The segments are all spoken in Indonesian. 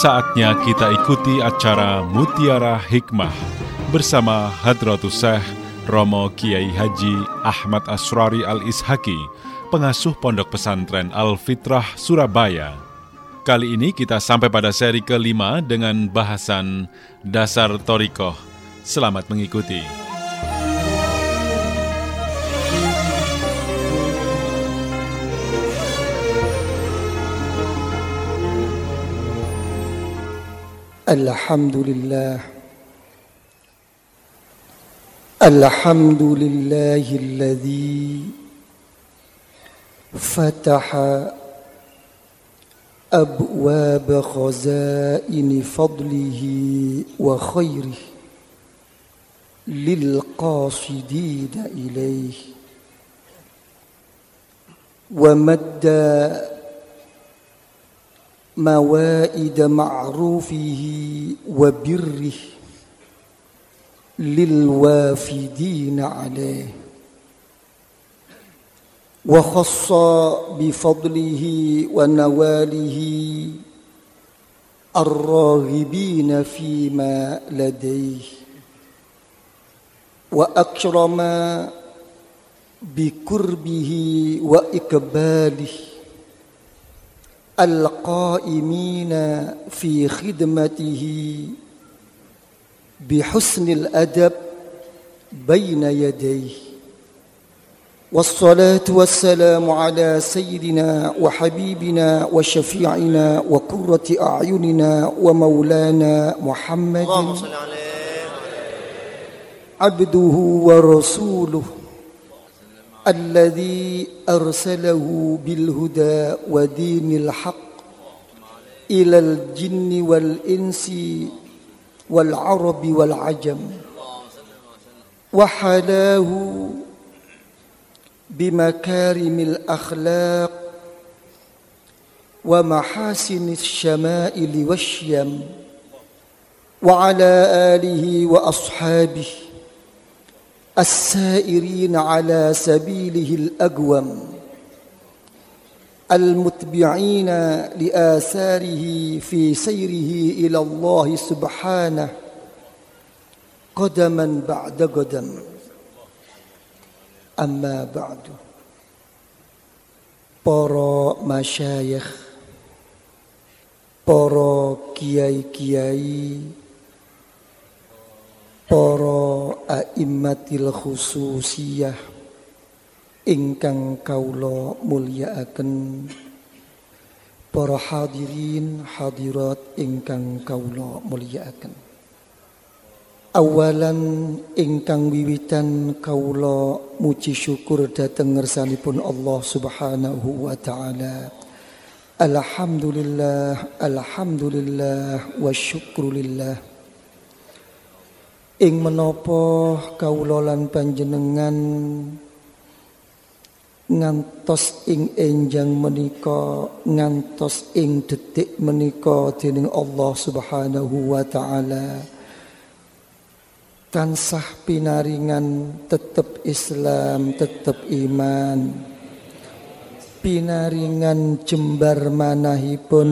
Saatnya kita ikuti acara Mutiara Hikmah bersama Hadratus Syekh Romo Kiai Haji Ahmad Asrari Al-Ishaki, pengasuh Pondok Pesantren Al-Fitrah Surabaya. Kali ini kita sampai pada seri kelima dengan bahasan Dasar Torikoh. Selamat mengikuti. الحمد لله. الحمد لله الذي فتح أبواب خزائن فضله وخيره للقاصدين إليه ومد موائد معروفه وبره للوافدين عليه وخص بفضله ونواله الراغبين فيما لديه وأكرم بقربه واقباله القائمين في خدمته بحسن الأدب بين يديه. والصلاة والسلام على سيدنا وحبيبنا وشفيعنا وقرة أعيننا ومولانا محمد عبده ورسوله. الذي أرسله بالهدى ودين الحق إلى الجن والإنس والعرب والعجم وحلاه بمكارم الأخلاق ومحاسن الشمائل والشيم وعلى آله وأصحابه السائرين على سبيله الأقوم المتبعين لآثاره في سيره إلى الله سبحانه قدما بعد قدم. أما بعد para masyayikh para kiai-kiai para a'immatil khususiyah ingkang kaula mulyakaken para hadirin hadirat ingkang kaula mulyakaken awalan ingkang wiwitan kaula muji syukur dhateng ngersanipun Allah Subhanahu wa taala. Alhamdulillah alhamdulillah wa syukrulillah ing menapa kawula lan panjenengan ngantos ing enjang menika ngantos ing detik menika dening Allah Subhanahu wa taala. Tansah pinaringan tetep Islam tetep iman. Pinaringan jembar manahipun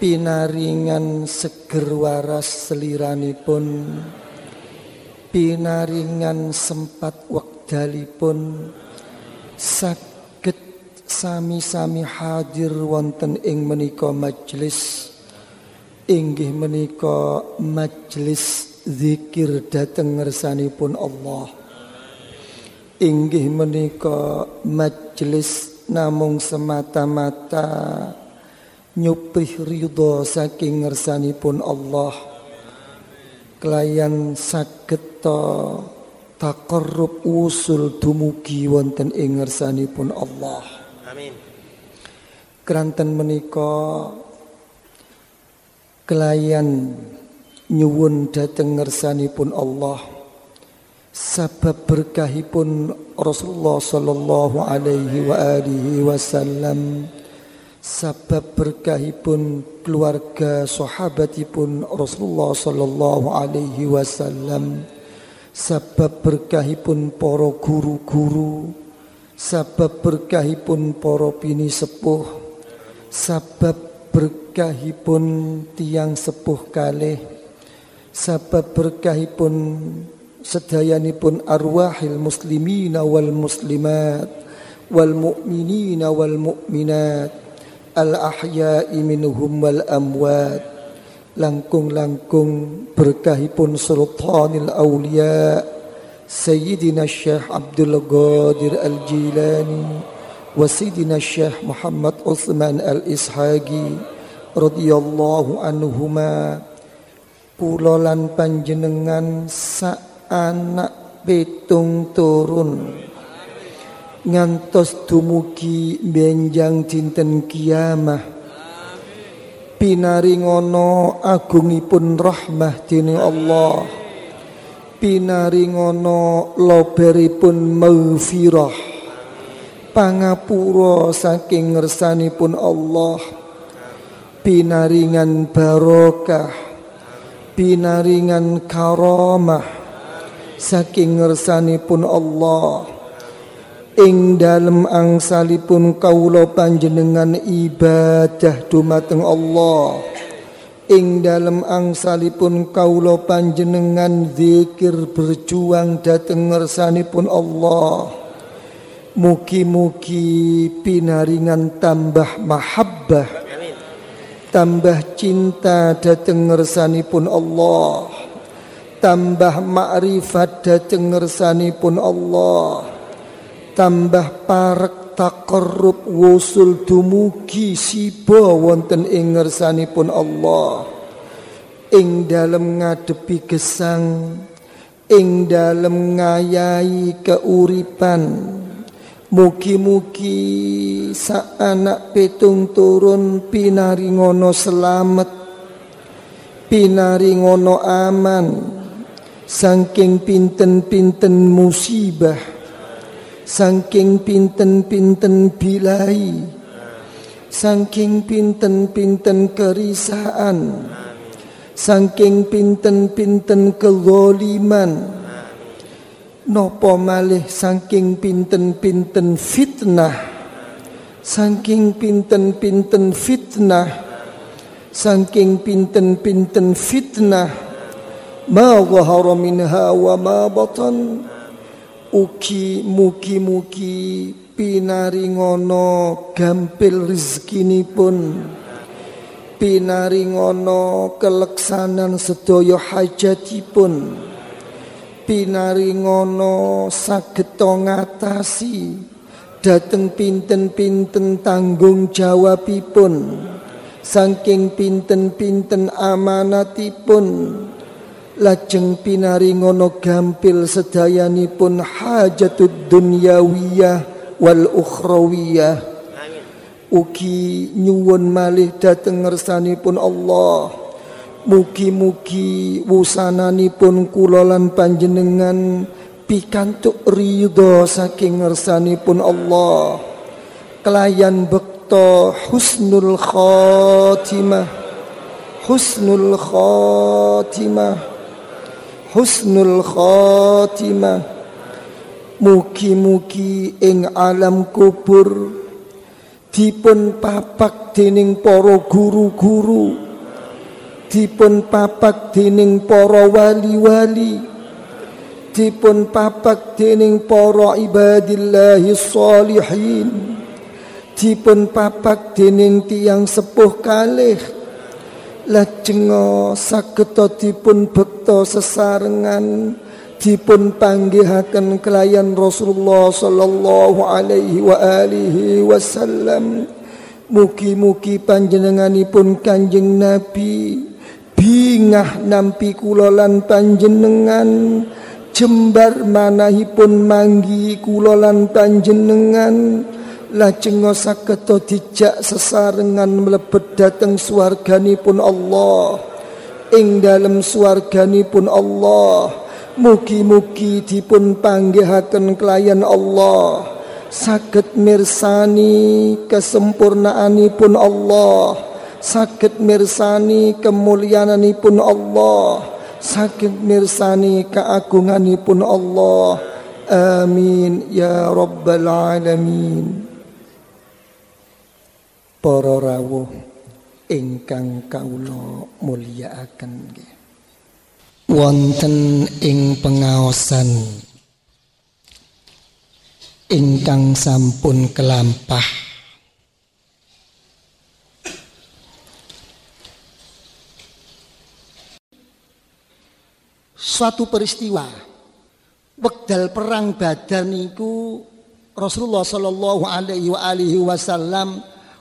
pinaringan seger waras seliranipun. Pinaringan sempat wekdalipun. Saged sami-sami hadir wonten ing menika majelis inggih menika majelis zikir dhateng ngersanipun Allah. Inggih menika majelis namung semata-mata nyupih ridho saking ngersanipun Allah. Kelayan saged taqarrub usul dumugi wonten ing ngersanipun Allah. Amin. Keranten menika kelayan nyuwun dhateng ngersanipun Allah. Sebab berkahipun Rasulullah sallallahu alaihi wa alihi wasallam sebab berkahipun keluarga sahabatipun Rasulullah sallallahu alaihi wasallam. Sebab berkahipun para guru-guru. Sebab berkahipun para pini sepuh. Sebab berkahipun tiang sepuh kalih. Sebab berkahipun sedayanipun arwahil muslimina wal muslimat wal mu'minina wal mu'minat al-ahya'i minhum wal amwat langkung-langkung berkahipun sultanil aulia Sayyidina Syekh Abdul Ghadir Al-Jilani wa Sayyidina Syekh Muhammad Utsman al Ishagi, radhiyallahu anhuma. Kula lan panjenengan sak anak pitung turun ngantos dumugi benjang dinten kiamah. Pinaringono agungipun rahmah dening Allah. Pinaringono loberipun maghfirah. Pangapura saking ngersanipun Allah. Pinaringan barokah. Pinaringan karamah. Saking ngersanipun Allah ing dalem angsalipun kawula panjenengan ibadah dumateng Allah. Ing dalem angsalipun kawula panjenengan zikir berjuang dhateng ngersanipun Allah. Mugi-mugi pinaringan tambah mahabbah Tambah cinta dateng ngersanipun Allah Tambah ma'rifat dateng ngersanipun Allah Tambah parek takarrub wusul dumugi siba wonten ing ngersanipun Allah. Ing dalem ngadepi gesang Ing dalem ngayahi keuripan. Mugi-mugi sa anak petung turun pinaringono selamat pinaringono aman saking pinten-pinten musibah saking pinten-pinten bilai. Saking pinten-pinten kerisaan. Saking pinten-pinten kezaliman Nopo malih saking pinten-pinten fitnah? Saking pinten-pinten fitnah? Saking pinten-pinten fitnah? Ma zahara minha wa ma batan Uki muki-muki pinaringono gampil pun Pinaringono keleksanan sedaya hajatipun. Pinaringono sageta ngatasi dateng pinten-pinten tanggung jawabipun saking pinten-pinten amanatipun lajeng pinaringono gampil sedayanipun hajatud dunyawiyah wal ukhrawiyah ugi nyuwun malih dateng ngersanipun Allah Mugi-mugi wusananipun kula lan panjenengan pikantuk ridho saking ngersanipun Allah. Kelayan bekto husnul khatimah. Husnul khatimah. Husnul khatimah. Mugi-mugi ing alam kubur dipun papak dening para guru-guru dipun papak dening para wali-wali dipun papak dening para ibadillahi salihin dipun papak dening tiang sepuh kalih lajeng sageta dipun bekta sesarengan dipun panggihaken kelayan Rasulullah sallallahu alaihi wa alihi wasallam. Mugi-mugi panjenenganipun Kanjeng Nabi bingah nampi kula lan panjenengan jembar manahipun manggi kula lan panjenengan lajeng sageta dijak sesarengan mlebet dhateng swarganipun Allah. Ing dalem swarganipun Allah mugi-mugi dipun panggihaken kelayan Allah. Saged mirsani kesempurnaanipun Allah. Sakit mirsani kemuliaanipun Allah. Sakit mirsani keagunganipun Allah. Amin ya rabbal alamin para rawuh ingkang kawula mulyakaken nggih. Wonten ing pengaosan ingkang sampun kelampah suatu peristiwa wekdal perang Badar niku Rasulullah sallallahu alaihi wa alihi wasallam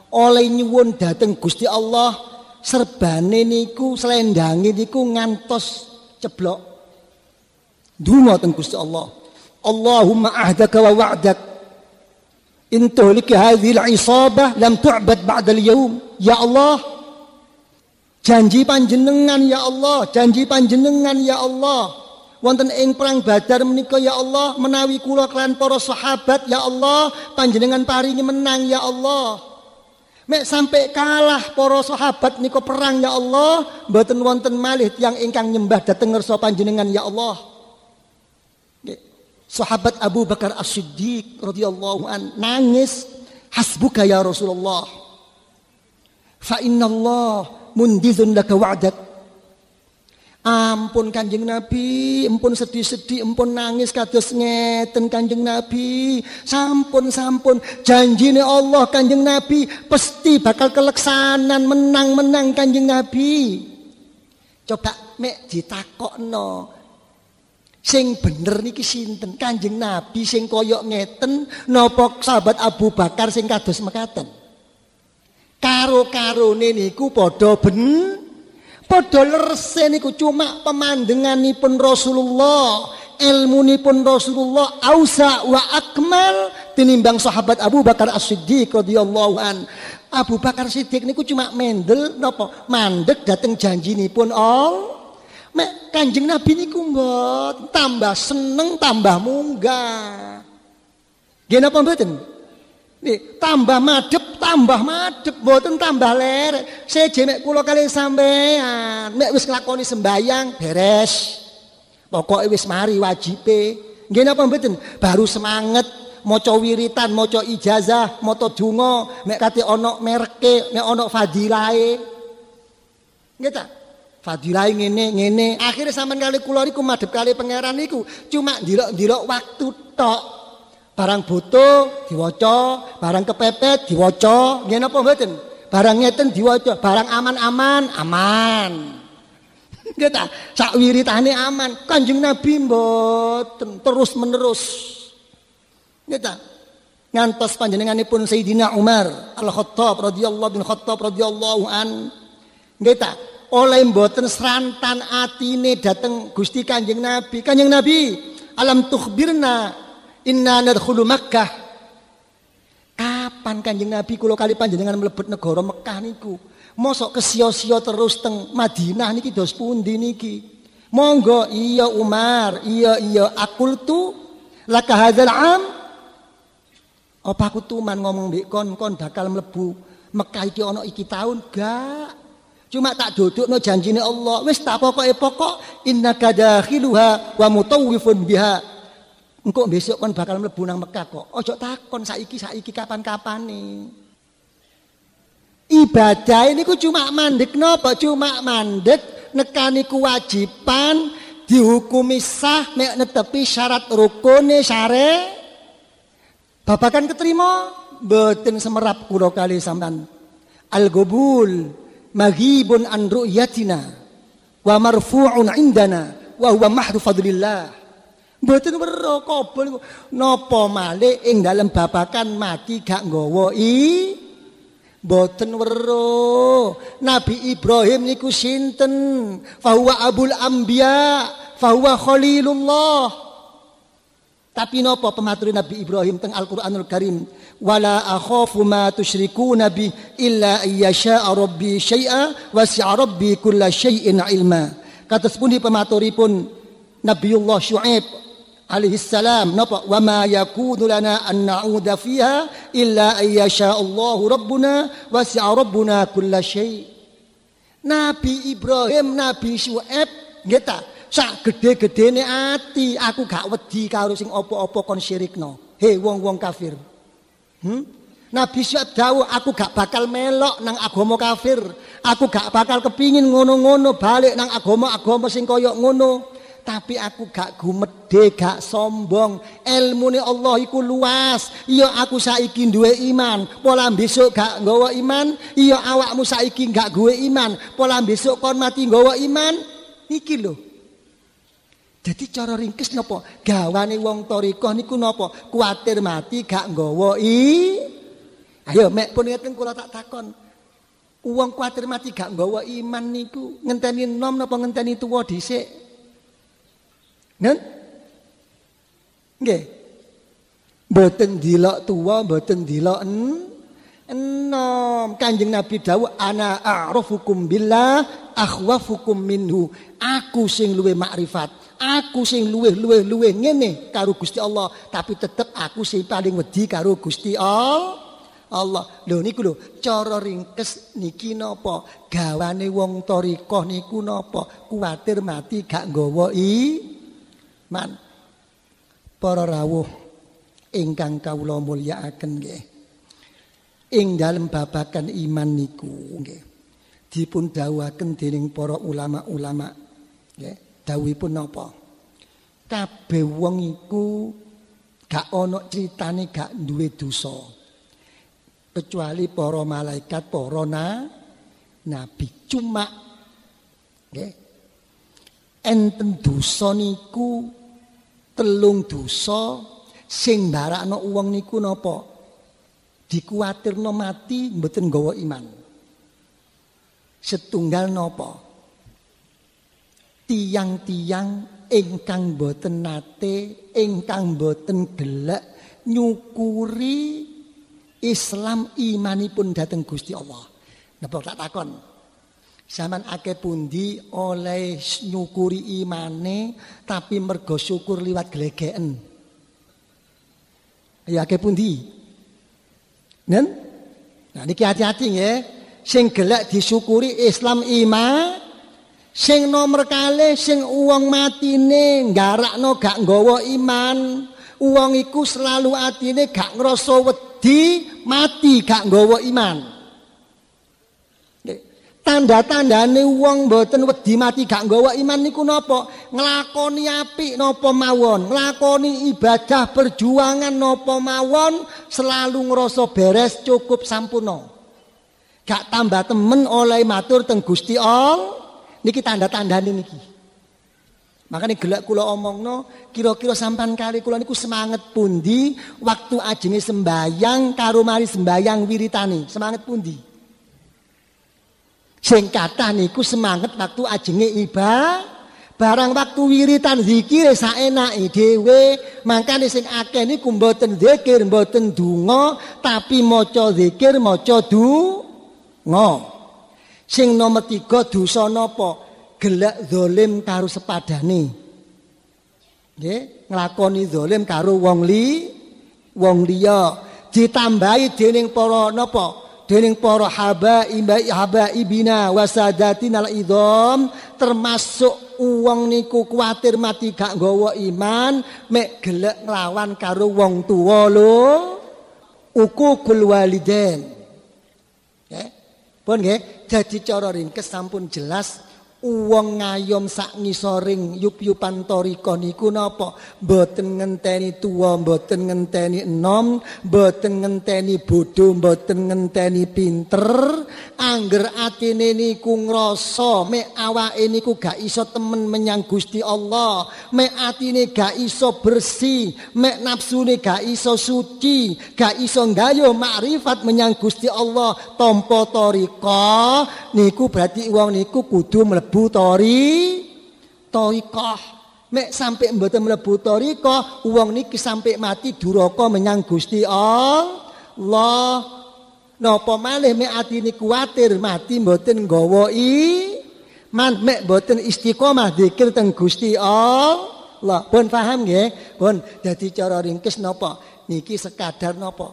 oleh nyuwun dateng Gusti Allah serbane niku selendange niku ngantos ceblok. Donga teng Gusti Allah. Allahumma ahdaka wa wa'dak. In tuhlika hadhihi al-isabah lam tu'bad ba'da al-yawm ya Allah janji panjenengan ya Allah janji panjenengan ya Allah. Wonten ing perang Badar menika ya Allah menawi kula kelan para sahabat ya Allah panjenengan paringi menang ya Allah Mek sampai kalah para sahabat niko perang ya Allah, mboten wonten malih tiang ingkang nyembah dhateng ngersa panjenengan ya Allah. Sahabat Abu Bakar As-Siddiq radhiyallahu an nangis, "Hasbuka ya Rasulullah." Fa inna Allah mundizun laka wa'dak. Ampun Kanjeng Nabi, ampun sedih-sedih, ampun nangis kados ngeten Kanjeng Nabi. Sampun sampun janjine Allah Kanjeng Nabi pasti bakal keleksanan menang-menang Kanjeng Nabi. Coba mek ditakokno. Sing bener niki sinten? Kanjeng Nabi sing koyok ngeten napa sahabat Abu Bakar sing kados mekaten? Karo-karone niku padha ben Padha lerse niku cuma pemandanganipun Rasulullah, ilmunipun Rasulullah ausa wa akmal tinimbang sahabat Abu Bakar As-Siddiq radhiyallahu an. Abu Bakar Siddiq niku cuma mendel napa mandek dateng janjinipun all Mek Kanjeng Nabi niku mbot tambah seneng tambah munggah. Nggih napa mboten? Nih, tambah madep, tambah madep, mboten tambah lerek. Seje mek kula kali sampean, mek wis nglakoni sembayang beres. Pokoke wis mari wajibe. Nggih napa mboten? Baru semangat maca wiritan, maca ijazah, maca donga, mek kate ana merke, mek ana fadilahe. Nggih ta? Fadilahe ngene ngene. Akhire sampean kali kula niku madhep kali pangeran niku cuma ndelok-ndelok waktu tok. Barang butuh diwaca, barang kepepet diwaca, nggih napa mboten? Barang ngeten diwaca, barang aman-aman aman. Nggih ta? Sak wiritane aman. Kanjeng Nabi mboten terus menerus. Nggih ta? Ngantos panjenenganipun Sayyidina Umar Al-Khattab radhiyallahu bin Khattab radhiyallahu an. Nggih ta? Oleh mboten serantan atine dateng Gusti Kanjeng Nabi. Kanjeng Nabi, alam tukhbirna Inna nadkhulu Makkah. Kapan Kanjeng Nabi kula kali panjenengan mlebet negara Mekah niku? Mosok kesio-sio terus teng Madinah niki dos pundi niki? Monggo iya Umar, iya iya akul tu laka hadzal am. Apa aku tuman ngomong mbek kon kon bakal mlebu Mekah iki ana iki tahun gak. Cuma tak duduk no janjine Allah. Wis tak pokoke pokok inna kadakhiluha wa mutawwifun biha. Engkau besok kan bakal mlebu nang Mekah kok. Ojo takon saiki saiki kapan-kapan nih. Ibadah ini ku cuma mandek nopo, cuma mandek nekani kewajiban dihukumi sah mek netepi syarat rukune syare. Babakan keterima boten semerap kula kali sampean. Al-gubul maghibun an ru'yatina wa marfu'un indana wa huwa mahdu fadlillah. Mboten weruh kobol napa malih ing dalem babakan mati gak nggawa i Mboten weruh. Nabi Ibrahim niku sinten? Fahuwa abul anbiya, fahuwa khalilullah. Tapi napa pematuri Nabi Ibrahim teng Al-Qur'anul Karim? Wala akhafu ma tusyrikuna bi illa ayyasha rabbi syai'a wasi'a rabbi kulla syai'in ilma. Kados pundi pematuripun Nabiullah Syuaib alaihi salam napa wa ma yakunu lana an na'uda fiha illa ayyasha Allahu rabbuna wasi'a rabbuna kulla syai Nabi Ibrahim Nabi Syuaib nggih ta sak gede-gedene ati aku gak wedi karo sing apa-apa kon syirikno he wong-wong kafir hmm? Nabi Syuaib dawuh aku gak bakal melok nang agama kafir. Aku gak bakal kepingin ngono-ngono balik nang agama-agama sing koyok ngono. Tapi aku gak gumede, gak sombong. Ilmu ni Allah iku luas. Iya aku saiki duwe iman. Pola besok gak nggawa iman. Iya awakmu saiki gak gue iman. Pola besok kon mati nggawa iman. Iki lho. Jadi cara ringkes nopo gawane wong torikoh niku nopo kuatir mati gak nggawa i Ayo mek pun ngeten kula tak takon. Uang kuatir mati gak nggawa iman niku ngenteni nom napa ngenteni tuwa dhisik? Nen? Nggih. Mboten dilok tuwa, mboten dilok en enom. Kanjeng Nabi dawuh ana a'rafukum billah akhwafukum minhu. Aku sing luwe makrifat. Aku sing luweh luweh luweh ngene karo Gusti Allah, tapi tetep aku sing paling wedi karo Gusti Allah. Allah. Lho niku lho, cara ringkes niki napa? Gawane wong thariqah niku napa? Kuwatir mati gak nggawa man. Para rawuh ingkang kawula mulyakaken nggih. Ing dalem babagan iman niku nggih. Dipun dawuhaken dening para ulama-ulama nggih. Dawuhipun napa? Kabeh wong iku gak ana critane gak duwe dosa. kecuali para malaikat para na, nabi cuma nggih enten dosa niku telung dosa sing barakno wong niku napa dikuatirno mati mboten nggawa iman setunggal napa tiang-tiang ingkang boten nate ingkang boten gelek nyukuri Islam imanipun dateng Gusti Allah. Napa tak takon? Zaman akeh pundi oleh nyukuri imane tapi mergo syukur liwat glegeken. Ya akeh pundi? Nen? Nah niki hati-hati nggih. Sing gelek disyukuri Islam iman sing nomor kali sing uang matine nggarakno gak nggawa iman uang iku selalu atine gak ngrasa wedi mati gak nggawa iman. Tanda-tandane wong mboten wedi mati gak nggawa iman niku napa? Nglakoni apik napa mawon, nglakoni ibadah perjuangan napa mawon selalu ngrasa beres cukup sampurna. Gak tambah temen oleh matur teng Gusti Allah. Niki tanda-tandane niki. Makanya gelak kula omongno, kira-kira sampan kali kula niku semangat pundi waktu ajenge sembayang karo mari sembayang wiritani, semangat pundi. Sing kata niku semangat waktu ajenge iba, barang waktu wiritan zikir saenake dhewe, mangkane sing akeh niku mboten zikir, mboten donga, tapi maca zikir, maca donga. Sing nomor tiga dosa napa? gelak zalim karo sepadane. Nggih, nglakoni zalim karo wong li wong liya ditambahi dening para napa? Dening para haba haba ibina wasadatinal idham termasuk wong niku kuatir mati gak nggawa iman mek gelek nglawan karo wong tuwa lho. Ukukul walidain. Nggih. Pun nggih. Dadi cara ringkes sampun jelas Uang ngayom sak ngisoring yup-yupan toriko niku napa? Mboten ngenteni tuwa mboten ngenteni enom mboten ngenteni bodho mboten ngenteni pinter. Angger atine niku ngrasa mek awake niku gak iso temen menyang Gusti Allah. Mek atine gak iso bersih mek nafsune gak iso suci gak iso gayo makrifat menyang Gusti Allah. Tampa toriko niku berarti wong niku kudu mlebu mlebu tori toikoh mek sampai mboten mlebu torikoh wong niki sampai mati duraka menyang Gusti Allah. Napa malih mek atine kuwatir mati mboten nggawa man mek mboten istiqomah zikir teng Gusti Allah. Pun paham nggih? Pun dadi cara ringkes napa? Niki sekadar napa?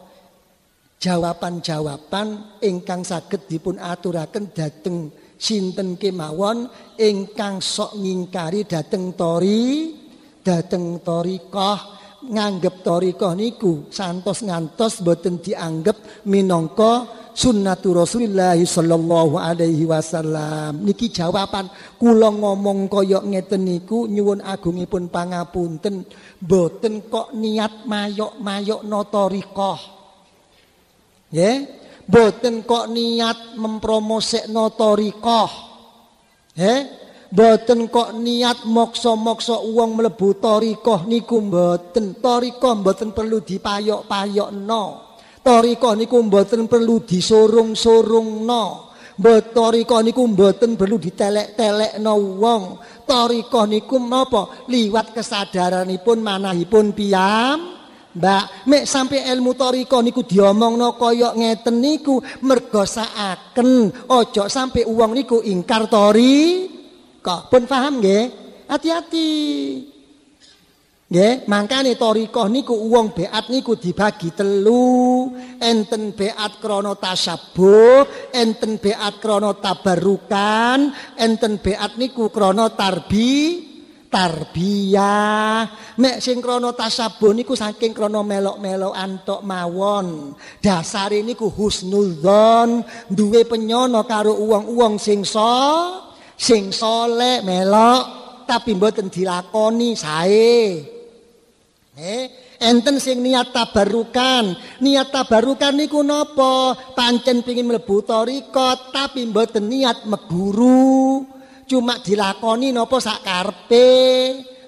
Jawaban-jawaban ingkang saged dipun aturaken dhateng sinten kemawon? Ingkang sok ngingkari dateng tori dateng torikoh nganggep torikoh niku santos ngantos boten dianggep minangka sunnatu Rasulullah sallallahu alaihi wasallam. Niki jawaban. Kula ngomong kaya ngeten niku nyuwun agungipun pangapunten. Boten kok niat mayok-mayok no torikoh. Ya, boten kok niat mempromosekno torikoh. Ya, Boten kok niat mokso-mokso uang mlebu torikoh niku mboten. Torikoh mboten perlu dipayok-payok no. Torikoh niku mboten perlu disurung-surung no. Torikoh niku mboten perlu ditelek-telek no wong. Torikoh niku apa? Liwat kesadaranipun manahipun piyam. Mbak, mek sampai ilmu toriko niku diomong no koyok ngeten niku mergosaaken ojo sampai uang niku ingkar tori Kok pun paham nggih? Hati-hati. Nggih, mangkane thariqah niku wong beat niku dibagi telu, enten beat krana tasabuh, enten beat krana tabarukan, enten beat niku krana tarbi tarbiyah. Mek sing krana tasabuh niku saking krana melok-melokan tok mawon. Dasare niku husnudzon, duwe penyono karo uwong-uwong sing so sing soleh melok tapi mboten dilakoni sae. Eh, enten sing niat tabarukan. Niat tabarukan niku napa? Pancen pengin mlebu tarekat tapi mboten niat meguru. Cuma dilakoni napa sak.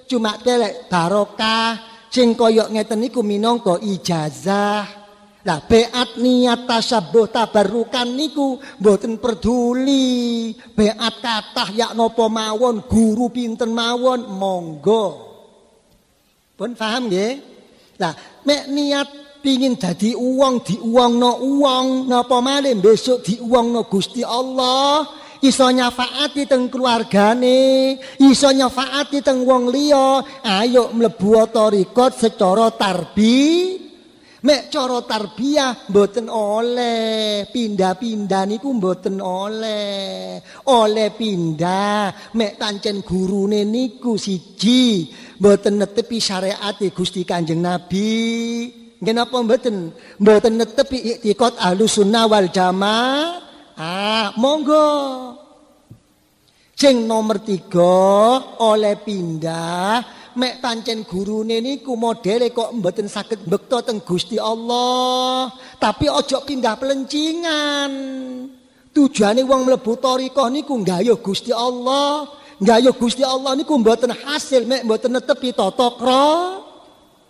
Cuma telek barokah sing kaya ngeten niku minangka ijazah. Lah beat niat tasabuh tabarukan niku mboten peduli. Beat kathah yak napa mawon, guru pinten mawon, monggo. Pun paham nggih? Lah mek niat pingin dadi uang diuangno uang napa malih besok diuangno Gusti Allah iso nyafaati teng keluargane iso nyafaati teng wong liya ayo mlebu torikot secara tarbi Mek cara tarbiyah mboten oleh, pindah-pindah niku mboten oleh. Oleh pindah, mek pancen gurune niku siji, mboten netepi syariat Gusti Kanjeng Nabi. Nggih napa mboten? Mboten netepi iktikad Ahlussunnah wal Jamaah. Ah, monggo. Sing nomor tiga oleh pindah mek pancen gurune niku modele kok mboten saged mbekta teng Gusti Allah. Tapi ojo pindah pelencingan. Tujuane wong mlebu thariqah niku nggayuh Gusti Allah. Nggayuh Gusti Allah niku mboten hasil mek mboten netepi tata krama.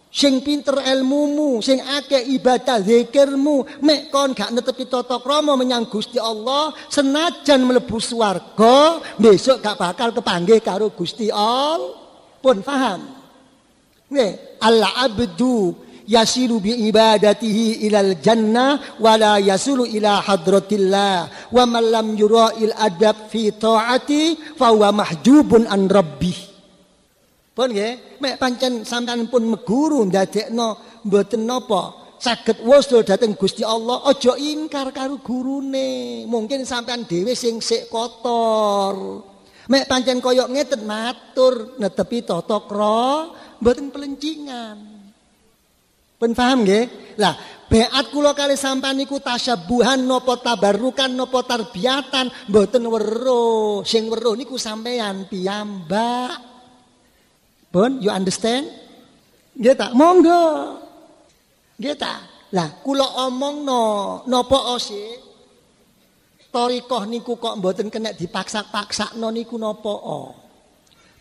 Sing pinter ilmumu, sing akeh ibadah zikirmu, mek kon gak netepi tata krama menyang Gusti Allah, senajan mlebu swarga, besok gak bakal kepanggih karo Gusti Allah pun faham. Nggih, al-abdu yasiru bi ibadatihi ilal jannah wala yasulu ila hadratillah wa man lam yura'il adab fi ta'ati fa huwa mahjubun an rabbih. Pun nggih, mek pancen sampean pun meguru ndadekno mboten napa saged wusul dhateng Gusti Allah aja ingkar karo gurune. Mungkin sampean dhewe sing sik kotor. Mek pancen koyok ngeten matur netepi tata kra mboten pelencingan. Pun paham nggih? Lah, beat kula kali sampean niku tasyabuhan napa tabarukan napa tarbiyatan mboten weruh. Sing weruh niku sampean piyambak. Pun you understand? Nggih? Monggo. Nggih tak? Lah, kula omongno napa sih? Torikoh niku kok mboten kena dipaksa-paksakno niku napa?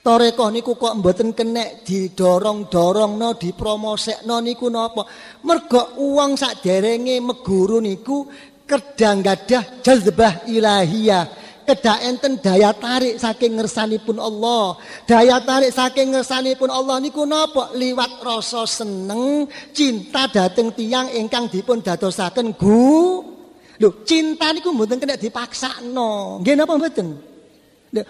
Torikoh niku kok mboten kena didorong-dorongno, dipromosekno niku napa? Mergo uang saderenge meguru niku kedang gadah jazbah ilahiyah. Kedah enten daya tarik saking ngersanipun Allah. Daya tarik saking ngersanipun Allah niku napa? Liwat rasa seneng, cinta dateng tiang ingkang dipun dadosaken gu Lho, cinta niku mboten kena dipaksakno. Nggih napa mboten?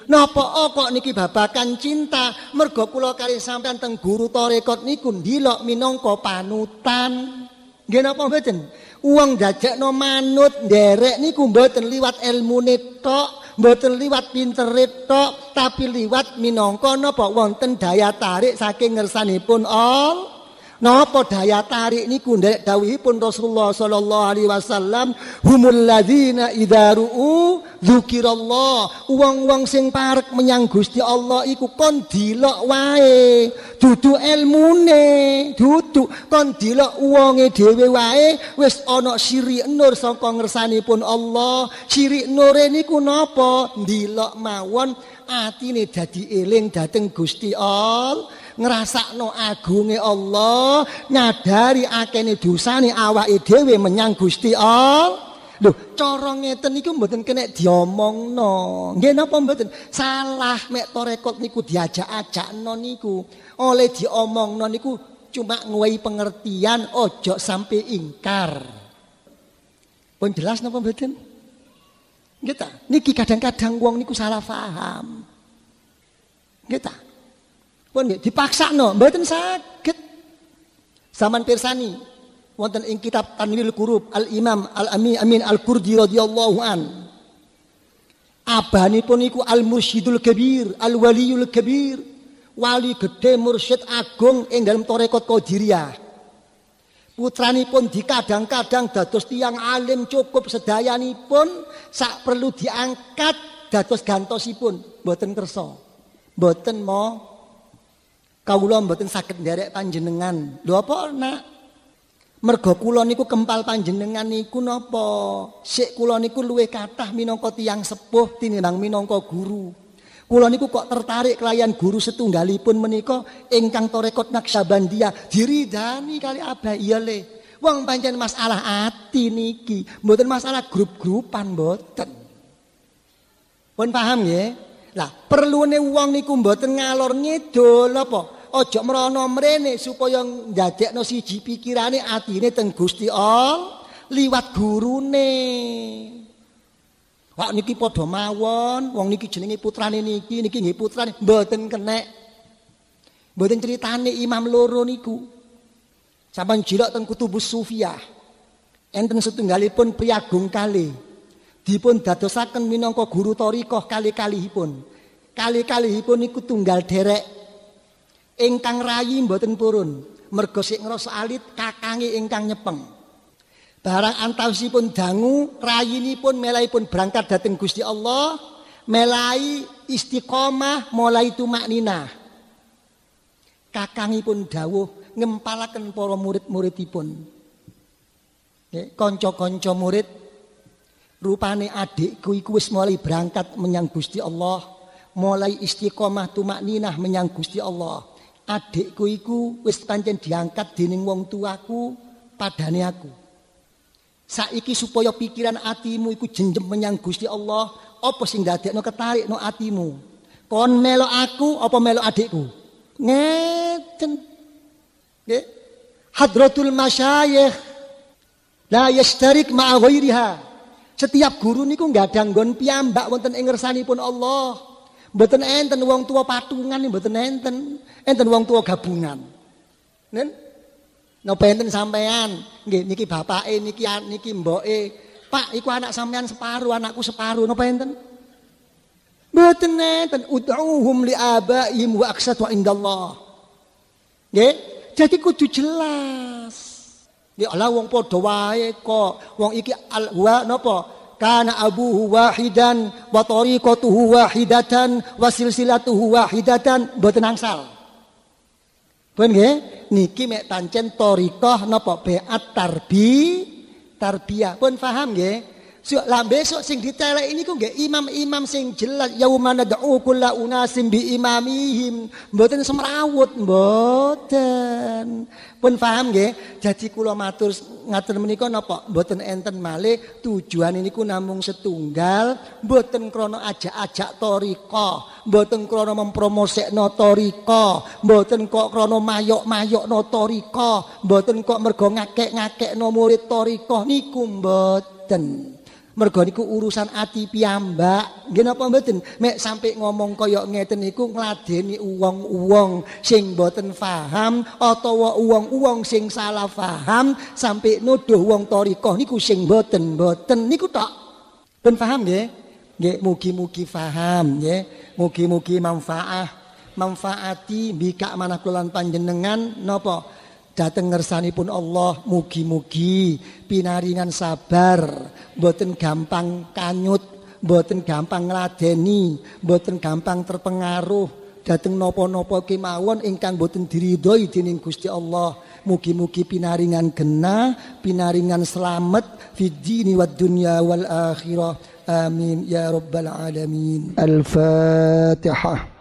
Napa oh, kok niki babakan cinta? Mergo kula kali sampean teng guru tarekat niku ndilok minangka panutan. Nggih napa mboten? Wong dadekno manut nderek niku mboten liwat ilmune tok, mboten liwat pintere tok, tapi liwat minangka napa wonten daya tarik saking ngersanipun Allah. Napa daya tarik niku? Nderek dawuhipun Rasulullah sallallahu alaihi wasallam humul ladzina idza ru'u dzikirallah wong-wong sing parek menyang Gusti Allah iku kon dilok wae dudu ilmune dudu. Kon dilok wonge dhewe wae wis ana sirik nur saka ngersanipun Allah. Sirik nure niku napa? Dilok mawon atine dadi eling dhateng Gusti Allah ngrasakno agunge Allah, nyadari akene dosane awake dhewe menyang Gusti Allah. Lho, cara ngeten niku mboten kena diomongno. Nggih napa mboten? Salah mek torekot niku diajak-ajakno niku. Oleh diomongno niku cuma nguwai pengertian, ojo sampai ingkar. Pun jelas napa mboten? Nggih ta? Niki kadang-kadang wong niku salah paham. Nggih ta? Pun dipaksa no, mboten sakit. Zaman persani wonten ing kitab Tanwirul Qurub Al Imam Al Amin Amin Al Kurdi radhiyallahu an. Abanipun iku Al Mursyidul Kabir, Al Waliyul Kabir, wali gede mursyid agung ing dalam tarekat Qadiriyah. Putranipun dikadang-kadang dados tiang alim cukup sedayanipun sak perlu diangkat dados gantosipun boten kersa. Boten mau Kawula mboten saged nderek panjenengan. Lho apa nak? Mergo kula niku kempal panjenengan niku napa? Sik kula niku luwih kathah minangka tiyang sepuh tinimbang minangka guru. Kula niku kok tertarik kelayan guru setunggalipun menika ingkang Torekot Naksabandia diridani kali abah iya le. Wong pancen masalah ati niki, mboten masalah grup-grupan mboten. Pun paham nggih? Lah, perlune wong niku mboten ngalor ngidul apa? Aja mrono mrene supaya ndadekno siji pikirane atine teng Gusti Allah liwat gurune. Wak niki padha mawon, wong niki jenenge putrane niki, niki nggih putrane mboten kenek. Mboten critane imam loro niku. Sampun jilok teng Kutubus Sufiyah. Enten setunggalipun priagung kali. Dipun dadosaken minangka guru thariqah kali-kalihipun. Kali-kalihipun niku tunggal derek ingkang rayi mboten purun mergo sik alit kakange ingkang nyepeng. Barang antawisipun dangu rayinipun melaipun berangkat dhateng Gusti Allah melai istiqomah mulai tumakninah kakangipun dawuh ngempalaken para murid-muridipun. Kanca-kanca murid rupane adikku iku wis mulai berangkat menyang Gusti Allah mulai istiqomah tumakninah menyang Gusti Allah adikku iku wis pancen diangkat dening wong tuaku padane aku. Saiki supaya pikiran atimu iku jenjem menyang Gusti Allah, apa sing ndadekno ketarik no atimu? Kon melo aku apa melo adikku? Ngeten. Nggih. Hadratul masyayikh la yastarik ma'a ghairiha. Setiap guru niku nggak ada nggon piyambak wonten ing ngersanipun Allah. Mboten enten wong tua patungan mboten enten. Enten wong tua gabungan. Nen? Napa enten sampean? Nggih niki bapake niki niki mboke. Pak, iku anak sampean separuh, anakku separuh. Napa enten? Mboten enten. Ud'uhum li abaihim wa aqsatu indallah. Nggih? Jadi kudu jelas. Ya Allah wong padha wae kok. Wong iki al wa napa? kana abuhu wahidan wa tariqatuhu wahidatan wa silsilatuhu wahidatan mboten angsal. Pun nggih, niki mek pancen tariqah napa beat tarbi tarbiyah. Pun paham nggih? So, lah besok sing ditelek ini ku nggih imam-imam sing jelas yauma nad'u kulla unasim bi imamihim. Mboten semrawut, mboten. Pun paham nggih? Jadi kula matur ngaten menika napa mboten enten malih tujuan niku namung setunggal, mboten krana ajak-ajak toriko, mboten krana mempromosekno toriko, mboten kok krana mayok-mayokno toriko, mboten kok mergo ngakek-ngakekno murid toriko niku mboten. Mergo niku urusan ati piyambak. Nggih napa mboten? Mek sampai ngomong kaya ngeten niku ngladeni uwong-uwong sing mboten paham utawa uwong-uwong sing salah paham sampai nuduh wong thariqah niku sing mboten-mboten niku tok. Ben paham nggih? Nggih mugi-mugi paham nggih. Mugi-mugi manfaat manfaati bika manakulan panjenengan napa dateng ngersanipun Allah mugi-mugi pinaringan sabar boten gampang kanyut boten gampang ngladeni boten gampang terpengaruh. Dateng nopo-nopo kemawon ingkang boten diridhoi dening Gusti Allah. Mugi-mugi pinaringan genah pinaringan selamat fid dini wad dunya wal akhirah. Amin ya rabbal alamin. Al-fatihah